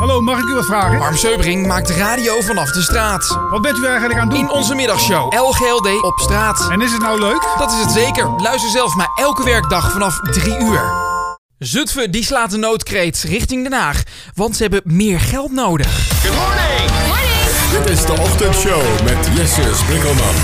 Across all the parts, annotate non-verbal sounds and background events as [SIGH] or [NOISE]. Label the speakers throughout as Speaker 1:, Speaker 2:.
Speaker 1: Hallo, mag ik u wat vragen?
Speaker 2: Harm Seubring maakt radio vanaf de straat.
Speaker 1: Wat bent u eigenlijk aan het doen?
Speaker 2: In onze middagshow LGLD op straat.
Speaker 1: En is het nou leuk?
Speaker 2: Dat is het zeker. Luister zelf maar elke werkdag vanaf 3 uur. Zutphen die slaat de noodkreet richting Den Haag, want ze hebben meer geld nodig.
Speaker 3: Good morning.
Speaker 4: Dit is de ochtendshow met Jesse Sprinkelman.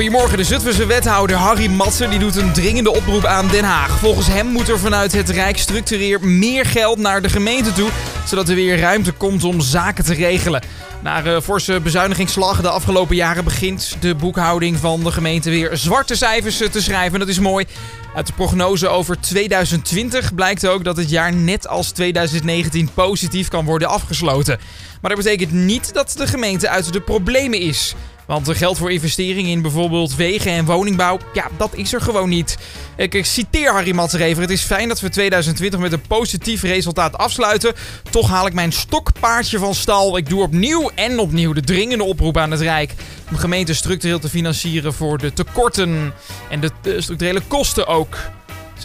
Speaker 2: Goedemorgen, de Zutphense wethouder Harry Matsen die doet een dringende oproep aan Den Haag. Volgens hem moet er vanuit het Rijk structureer meer geld naar de gemeente toe, zodat er weer ruimte komt om zaken te regelen. Na een forse bezuinigingsslag de afgelopen jaren begint de boekhouding van de gemeente weer zwarte cijfers te schrijven. Dat is mooi. Uit de prognose over 2020 blijkt ook dat het jaar net als 2019 positief kan worden afgesloten. Maar dat betekent niet dat de gemeente uit de problemen is. Want geld voor investeringen in bijvoorbeeld wegen en woningbouw, ja, dat is er gewoon niet. Ik citeer Harry Matserever. Het is fijn dat we 2020 met een positief resultaat afsluiten. Toch haal ik mijn stokpaardje van stal. Ik doe opnieuw en opnieuw de dringende oproep aan het Rijk. Om gemeenten structureel te financieren voor de tekorten en de structurele kosten ook.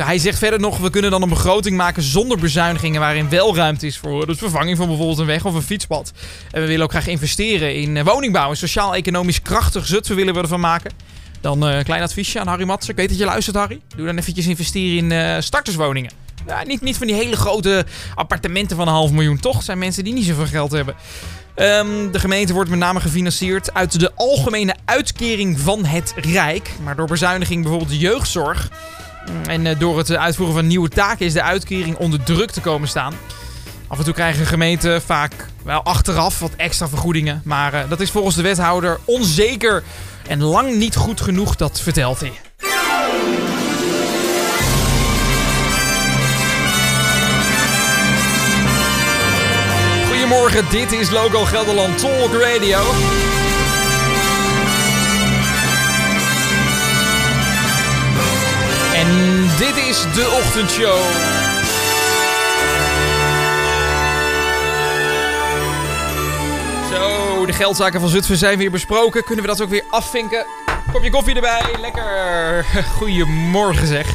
Speaker 2: Hij zegt verder nog, we kunnen dan een begroting maken zonder bezuinigingen waarin wel ruimte is voor de vervanging van bijvoorbeeld een weg of een fietspad. En we willen ook graag investeren in woningbouw. Een sociaal-economisch krachtig Zutphen willen we ervan maken. Dan een klein adviesje aan Harry Matsen. Ik weet dat je luistert, Harry. Doe dan eventjes investeren in starterswoningen. Ja, niet, niet van die hele grote appartementen van een half miljoen. Toch zijn mensen die niet zoveel geld hebben. Um, de gemeente wordt met name gefinancierd uit de algemene uitkering van het Rijk. Maar door bezuiniging bijvoorbeeld de jeugdzorg en door het uitvoeren van nieuwe taken is de uitkering onder druk te komen staan. Af en toe krijgen gemeenten vaak wel achteraf wat extra vergoedingen. Maar uh, dat is volgens de wethouder onzeker en lang niet goed genoeg, dat vertelt hij. Goedemorgen, dit is Logo Gelderland Talk Radio. Dit is de ochtendshow. Zo, de geldzaken van Zutphen zijn weer besproken. Kunnen we dat ook weer afvinken? Kopje koffie erbij, lekker. Goedemorgen zeg.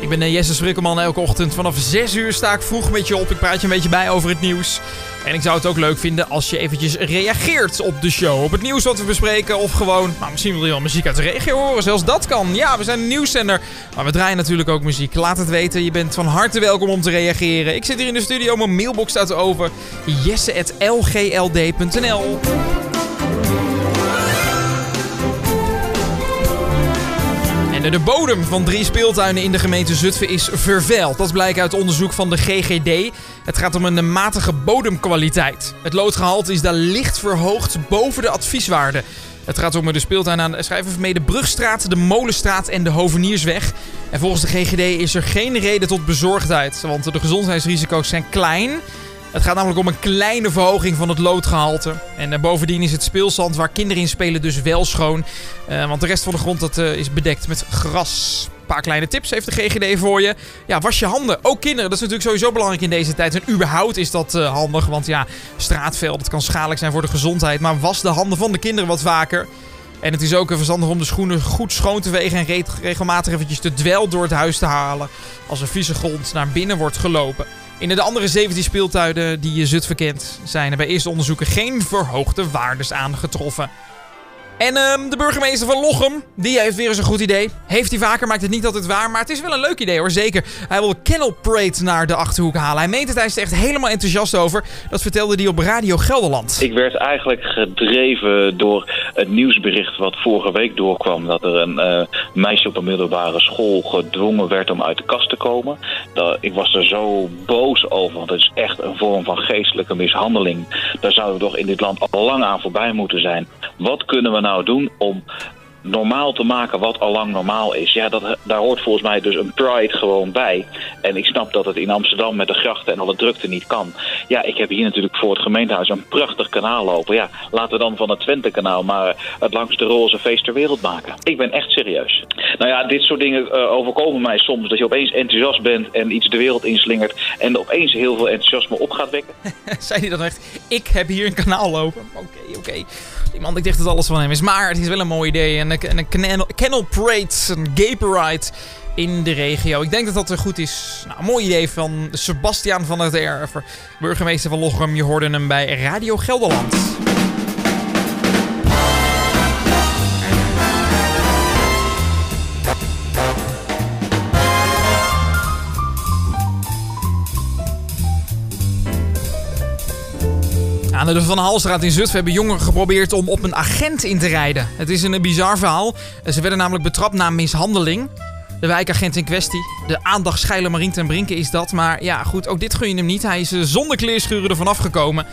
Speaker 2: Ik ben Jesse Sprikkelman. Elke ochtend vanaf 6 uur sta ik vroeg met je op. Ik praat je een beetje bij over het nieuws. En ik zou het ook leuk vinden als je eventjes reageert op de show. Op het nieuws wat we bespreken. Of gewoon, nou, misschien wil je wel muziek uit de regio horen. Zelfs dat kan. Ja, we zijn een nieuwszender. Maar we draaien natuurlijk ook muziek. Laat het weten. Je bent van harte welkom om te reageren. Ik zit hier in de studio. Mijn mailbox staat over. jesse.lgld.nl De bodem van drie speeltuinen in de gemeente Zutphen is vervuild. Dat blijkt uit onderzoek van de GGD. Het gaat om een matige bodemkwaliteit. Het loodgehalte is daar licht verhoogd boven de advieswaarde. Het gaat om de speeltuin aan de Brugstraat, de Molenstraat en de Hoveniersweg. En volgens de GGD is er geen reden tot bezorgdheid, want de gezondheidsrisico's zijn klein. Het gaat namelijk om een kleine verhoging van het loodgehalte. En uh, bovendien is het speelzand waar kinderen in spelen dus wel schoon. Uh, want de rest van de grond dat, uh, is bedekt met gras. Een paar kleine tips heeft de GGD voor je. Ja, was je handen. Ook kinderen. Dat is natuurlijk sowieso belangrijk in deze tijd. En überhaupt is dat handig. Want ja, straatveld, dat kan schadelijk zijn voor de gezondheid. Maar was de handen van de kinderen wat vaker. En het is ook verstandig om de schoenen goed schoon te wegen en regelmatig eventjes de dwel door het huis te halen. Als er vieze grond naar binnen wordt gelopen. In de andere 17 speeltuinen die je Zutphen kent, zijn er bij eerste onderzoeken geen verhoogde waardes aangetroffen. En um, de burgemeester van Lochem, die heeft weer eens een goed idee. Heeft hij vaker, maakt het niet altijd waar, maar het is wel een leuk idee hoor, zeker. Hij wil Kennel Parade naar de Achterhoek halen. Hij meent het, hij is er echt helemaal enthousiast over. Dat vertelde hij op Radio Gelderland.
Speaker 5: Ik werd eigenlijk gedreven door het nieuwsbericht wat vorige week doorkwam... dat er een uh, meisje op een middelbare school gedwongen werd om uit de kast te komen. Dat, ik was er zo boos over, want het is echt een vorm van geestelijke mishandeling. Daar zouden we toch in dit land al lang aan voorbij moeten zijn. Wat kunnen we nou doen om normaal te maken wat al lang normaal is. Ja, dat, daar hoort volgens mij dus een pride gewoon bij. En ik snap dat het in Amsterdam met de grachten en alle drukte niet kan. Ja, ik heb hier natuurlijk voor het gemeentehuis een prachtig kanaal lopen. Ja, laten we dan van het Twente-kanaal maar het langste roze feest ter wereld maken. Ik ben echt serieus. Nou ja, dit soort dingen uh, overkomen mij soms. Dat je opeens enthousiast bent en iets de wereld inslingert... en opeens heel veel enthousiasme op gaat wekken. [LAUGHS]
Speaker 2: Zei hij dan echt, ik heb hier een kanaal lopen? Oké, oké. Man, ik dacht dat alles van hem is. Maar het is wel een mooi idee. En een, een parade, een gay parade. in de regio. Ik denk dat dat goed is. Nou, mooi idee van Sebastiaan van der Erver, burgemeester van Lochem. Je hoorde hem bij Radio Gelderland. Aan de Van Halstraat in Zutphen hebben jongeren geprobeerd om op een agent in te rijden. Het is een bizar verhaal. Ze werden namelijk betrapt na mishandeling. De wijkagent in kwestie, de aandachtsscheiler Marien ten Brinke is dat. Maar ja, goed, ook dit gun je hem niet. Hij is eh, zonder kleerschuren ervan afgekomen.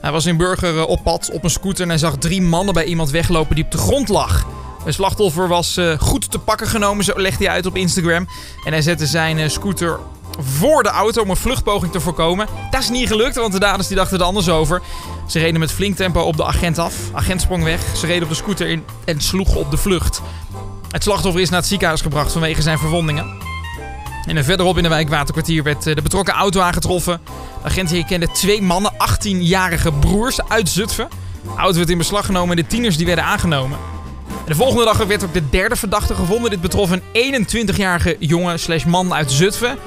Speaker 2: Hij was in Burger eh, op pad op een scooter en zag drie mannen bij iemand weglopen die op de grond lag. Het slachtoffer was uh, goed te pakken genomen, zo legt hij uit op Instagram. En hij zette zijn scooter voor de auto om een vluchtpoging te voorkomen. Dat is niet gelukt, want de daders die dachten er anders over. Ze reden met flink tempo op de agent af. Agent sprong weg. Ze reden op de scooter in en sloegen op de vlucht. Het slachtoffer is naar het ziekenhuis gebracht vanwege zijn verwondingen. En verderop in de wijk Waterkwartier werd de betrokken auto aangetroffen. De agent herkende twee mannen, 18-jarige broers uit Zutphen. De auto werd in beslag genomen en de tieners die werden aangenomen. En de volgende dag werd ook de derde verdachte gevonden. Dit betrof een 21-jarige jongen slash man uit Zutphen.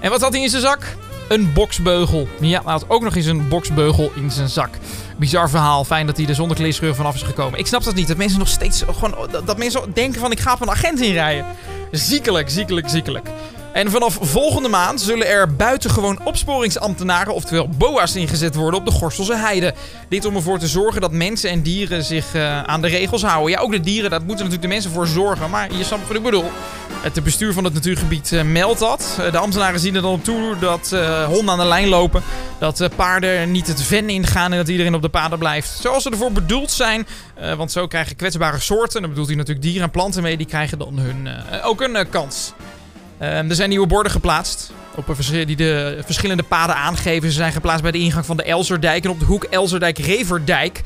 Speaker 2: En wat had hij in zijn zak? Een boksbeugel. Ja, hij had ook nog eens een boksbeugel in zijn zak. Bizar verhaal. Fijn dat hij er zonder kleerscheur vanaf is gekomen. Ik snap dat niet. Dat mensen nog steeds gewoon... Dat mensen denken van ik ga op een agent inrijden. Ziekelijk, ziekelijk, ziekelijk. En vanaf volgende maand zullen er buitengewoon opsporingsambtenaren, oftewel BOA's, ingezet worden op de Gorstelse Heide. Dit om ervoor te zorgen dat mensen en dieren zich uh, aan de regels houden. Ja, ook de dieren, daar moeten natuurlijk de mensen voor zorgen. Maar je snapt wat ik bedoel. Het bestuur van het natuurgebied uh, meldt dat. Uh, de ambtenaren zien er dan op toe dat honden aan de lijn lopen. Dat paarden niet het ven ingaan en dat iedereen op de paden blijft. Zoals ze ervoor bedoeld zijn. want zo krijgen kwetsbare soorten, dan bedoelt hij natuurlijk dieren en planten mee, die krijgen dan hun, ook een kans. Um, er zijn nieuwe borden geplaatst. Op een die de verschillende paden aangeven. Ze zijn geplaatst bij de ingang van de Elzerdijk en op de hoek Elzerdijk-Reverdijk.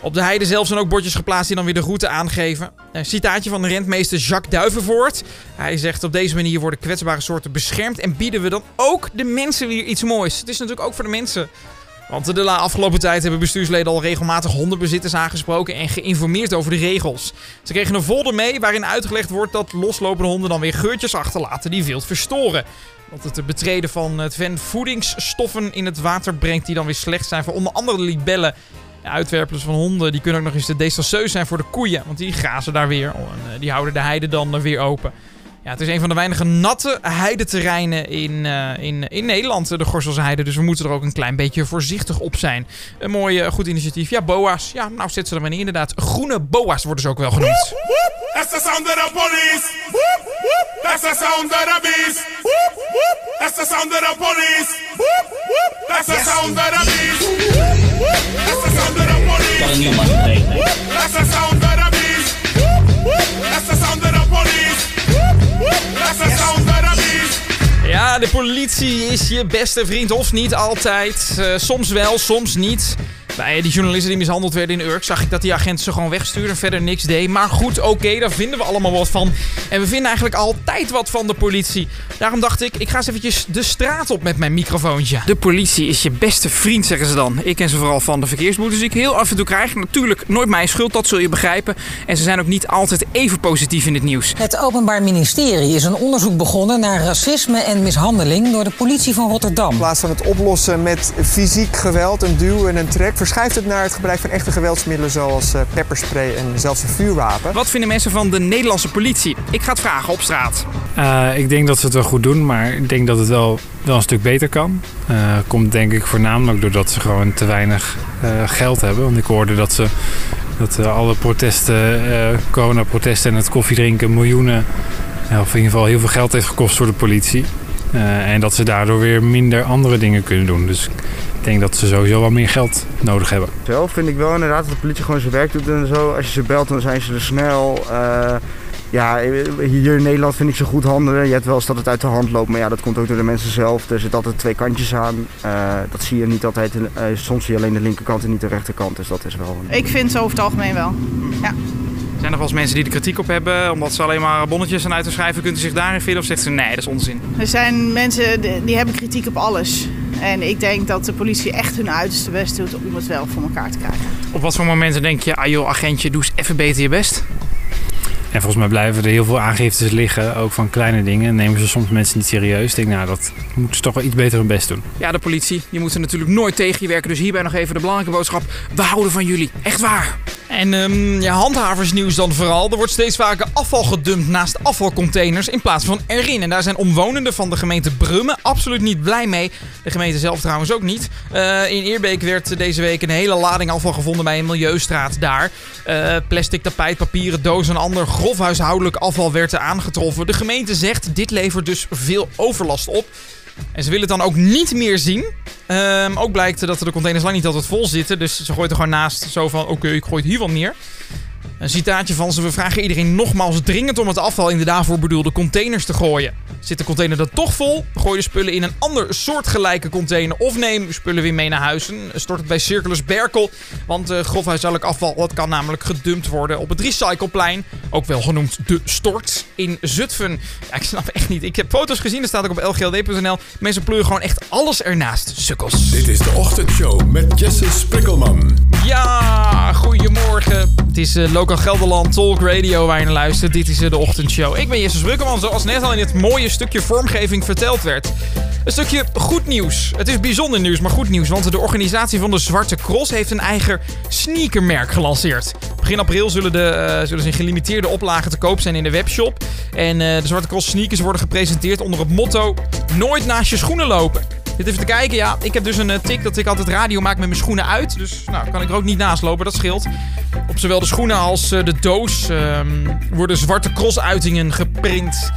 Speaker 2: Op de heide zelf zijn ook bordjes geplaatst die dan weer de route aangeven. Een citaatje van de rentmeester Jacques Duivenvoort. Hij zegt op deze manier worden kwetsbare soorten beschermd en bieden we dan ook de mensen weer iets moois. Het is natuurlijk ook voor de mensen. Want de afgelopen tijd hebben bestuursleden al regelmatig hondenbezitters aangesproken en geïnformeerd over de regels. Ze kregen een folder mee waarin uitgelegd wordt dat loslopende honden dan weer geurtjes achterlaten die wild verstoren. Dat het betreden van het ven voedingsstoffen in het water brengt die dan weer slecht zijn voor onder andere libellen. Uitwerpers van honden die kunnen ook nog eens desastreus zijn voor de koeien, want die grazen daar weer. En die houden de heide dan weer open. Ja, het is een van de weinige natte heideterreinen in, uh, in, in Nederland, de Gorselse Heide. Dus we moeten er ook een klein beetje voorzichtig op zijn. Een mooi, uh, goed initiatief. Ja, boa's. Ja, nou zet ze er maar in inderdaad. Groene boa's worden ze ook wel genoemd. That's the sound of the police. Politie is je beste vriend of niet altijd. Uh, soms wel, soms niet. Bij die journalisten die mishandeld werden in Urk zag ik dat die agent ze gewoon wegstuurde en verder niks deed. Maar goed, oké, okay, daar vinden we allemaal wat van. En we vinden eigenlijk altijd wat van de politie. Daarom dacht ik, ik ga eens eventjes de straat op met mijn microfoontje. De politie is je beste vriend, zeggen ze dan. Ik ken ze vooral van de verkeersboetes die ik heel af en toe krijg. Natuurlijk nooit mijn schuld, dat zul je begrijpen. En ze zijn ook niet altijd even positief in het nieuws.
Speaker 3: Het Openbaar Ministerie is een onderzoek begonnen naar racisme en mishandeling door de politie van Rotterdam.
Speaker 6: In plaats van het oplossen met fysiek geweld, een duw en een trek, verschuift het naar het gebruik van echte geweldsmiddelen zoals uh, pepperspray en zelfs een vuurwapen.
Speaker 2: Wat vinden mensen van de Nederlandse politie? Ik ga het vragen op straat.
Speaker 7: Uh, ik denk dat ze het wel goed doen, maar ik denk dat het wel, wel een stuk beter kan. Uh, komt denk ik voornamelijk doordat ze gewoon te weinig geld hebben. Want ik hoorde dat ze dat alle protesten, coronaprotesten en het koffiedrinken miljoenen, of in ieder geval heel veel geld heeft gekost voor de politie. en dat ze daardoor weer minder andere dingen kunnen doen. Dus ik denk dat ze sowieso wel meer geld nodig hebben.
Speaker 6: Zelf vind ik wel inderdaad dat de politie gewoon zijn werk doet en zo. Als je ze belt, dan zijn ze er snel. Uh, ja, hier in Nederland vind ik ze goed handelen. Je hebt wel eens dat het uit de hand loopt, maar ja, dat komt ook door de mensen zelf. Er zitten altijd twee kantjes aan. Uh, dat zie je niet altijd. Uh, soms zie je alleen de linkerkant en niet de rechterkant. Dus dat is wel...
Speaker 8: Een... Ik vind ze over het algemeen wel, ja.
Speaker 2: Zijn er wel eens mensen die er kritiek op hebben, omdat ze alleen maar bonnetjes aan uit te schrijven? Kunt u zich daarin vinden of zegt ze nee, dat is onzin?
Speaker 8: Er zijn mensen die, die hebben kritiek op alles. En ik denk dat de politie echt hun uiterste best doet om het wel voor elkaar te krijgen.
Speaker 2: Op wat voor momenten denk je, ah joh, agentje, doe eens even beter je best?
Speaker 7: En volgens mij blijven er heel veel aangiftes liggen, ook van kleine dingen. Nemen ze soms mensen niet serieus. Ik denk, nou, dat moeten ze toch wel iets beter hun best doen.
Speaker 2: Ja, de politie, die moeten natuurlijk nooit tegen je werken. Dus hierbij nog even de belangrijke boodschap. We houden van jullie. Echt waar. En ehm, ja, handhaversnieuws dan vooral. Er wordt steeds vaker afval gedumpt naast afvalcontainers in plaats van erin. En daar zijn omwonenden van de gemeente Brummen absoluut niet blij mee. De gemeente zelf trouwens ook niet. Eh, in Eerbeek werd deze week een hele lading afval gevonden bij een milieustraat daar. Eh, plastic, tapijt, papieren, dozen en ander grof huishoudelijk afval werd er aangetroffen. De gemeente zegt dit levert dus veel overlast op. En ze willen het dan ook niet meer zien. Ehm, ook blijkt dat de containers lang niet altijd vol zitten. Dus ze gooit er gewoon naast zo van: oké, ik gooi het hier wel neer. Een citaatje van ze: We vragen iedereen nogmaals dringend om het afval in de daarvoor bedoelde containers te gooien. Zit de container dan toch vol? Gooi de spullen in een ander soortgelijke container. Of neem spullen weer mee naar huis. En stort het bij Circulus Berkel. Want uh, grofhuishoudelijk afval dat kan namelijk gedumpt worden op het recycleplein. Ook wel genoemd de Stort in Zutphen. Ja, ik snap echt niet. Ik heb foto's gezien, dat staat ook op lgld.nl. Mensen pleuren gewoon echt alles ernaast. Sukkels.
Speaker 4: Dit is de ochtendshow met Jesse Sprikkelman.
Speaker 2: Ja, goedemorgen. Het is uh, Lokaal Gelderland Talk Radio waar je naar luistert. Dit is de ochtendshow. Ik ben Jesse Sprikkelman, zoals net al in het mooie stukje vormgeving verteld werd. Een stukje goed nieuws. Het is bijzonder nieuws, maar goed nieuws. Want de organisatie van de Zwarte Cross heeft een eigen sneakermerk gelanceerd. Begin april zullen, de, uh, zullen ze in gelimiteerde oplagen te koop zijn in de webshop. En uh, de Zwarte Cross sneakers worden gepresenteerd onder het motto... Nooit naast je schoenen lopen. Dit even te kijken. Ja, ik heb dus een uh, tik dat ik altijd radio maak met mijn schoenen uit. Dus nou, kan ik er ook niet naast lopen. Dat scheelt. Op zowel de schoenen als uh, de doos um, worden zwarte cross-uitingen geprint.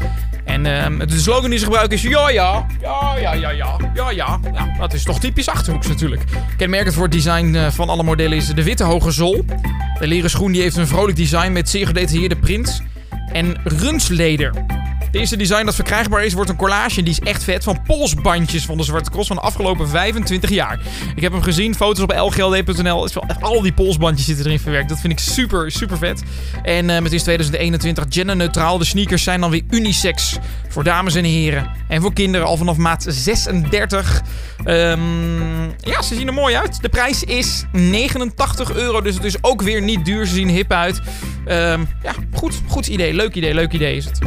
Speaker 2: En uh, de slogan die ze gebruiken is ja, ja, ja, ja, ja, ja, ja, ja. dat is toch typisch Achterhoeks natuurlijk. Kenmerkend voor het design uh, van alle modellen is de witte hoge zool. De leren schoen die heeft een vrolijk design met zeer gedetailleerde prints. En runsleder. De eerste design dat verkrijgbaar is, wordt een collage. En die is echt vet. Van polsbandjes van de Zwarte Cross van de afgelopen 25 jaar. Ik heb hem gezien. Foto's op lgld.nl. Al die polsbandjes zitten erin verwerkt. Dat vind ik super, super vet. En uh, met is 2021 genderneutraal. De sneakers zijn dan weer unisex. Voor dames en heren. En voor kinderen al vanaf maat 36. Um, ja, ze zien er mooi uit. De prijs is 89 euro. Dus het is ook weer niet duur. Ze zien hip uit. Um, ja, goed, goed idee. Leuk idee. Leuk idee is het.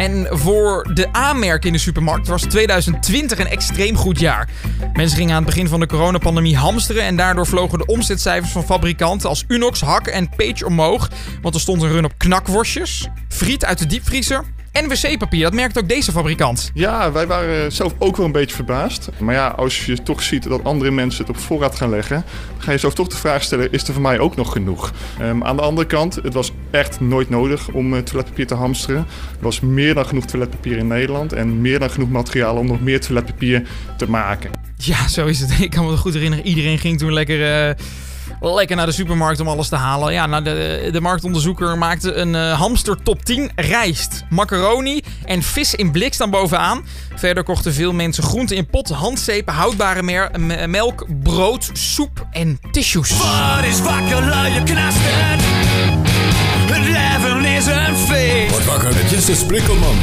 Speaker 2: En voor de aanmerken in de supermarkt was 2020 een extreem goed jaar. Mensen gingen aan het begin van de coronapandemie hamsteren en daardoor vlogen de omzetcijfers van fabrikanten als Unox, Hak en Page omhoog. Want er stond een run op knakworstjes, friet uit de diepvriezer en wc-papier. Dat merkt ook deze fabrikant.
Speaker 9: Ja, wij waren zelf ook wel een beetje verbaasd. Maar ja, als je toch ziet dat andere mensen het op voorraad gaan leggen, dan ga je zelf toch de vraag stellen: is er voor mij ook nog genoeg? Um, aan de andere kant, het was echt nooit nodig om uh, toiletpapier te hamsteren. Er was meer dan genoeg toiletpapier in Nederland en meer dan genoeg materiaal om nog meer toiletpapier te maken.
Speaker 2: Ja, zo is het. [LAUGHS] Ik kan me goed herinneren. Iedereen ging toen lekker. Uh lekker naar de supermarkt om alles te halen. Ja, nou, de, de marktonderzoeker maakte een uh, hamster top 10 rijst, macaroni en vis in blik staan bovenaan. Verder kochten veel mensen groenten in pot, handzeepen, houdbare mer- melk, brood, soep en tissues.
Speaker 10: Wat is wakker, luie knasten? Het leven is een feest.
Speaker 4: Word wakker met Jesse Sprikkelman.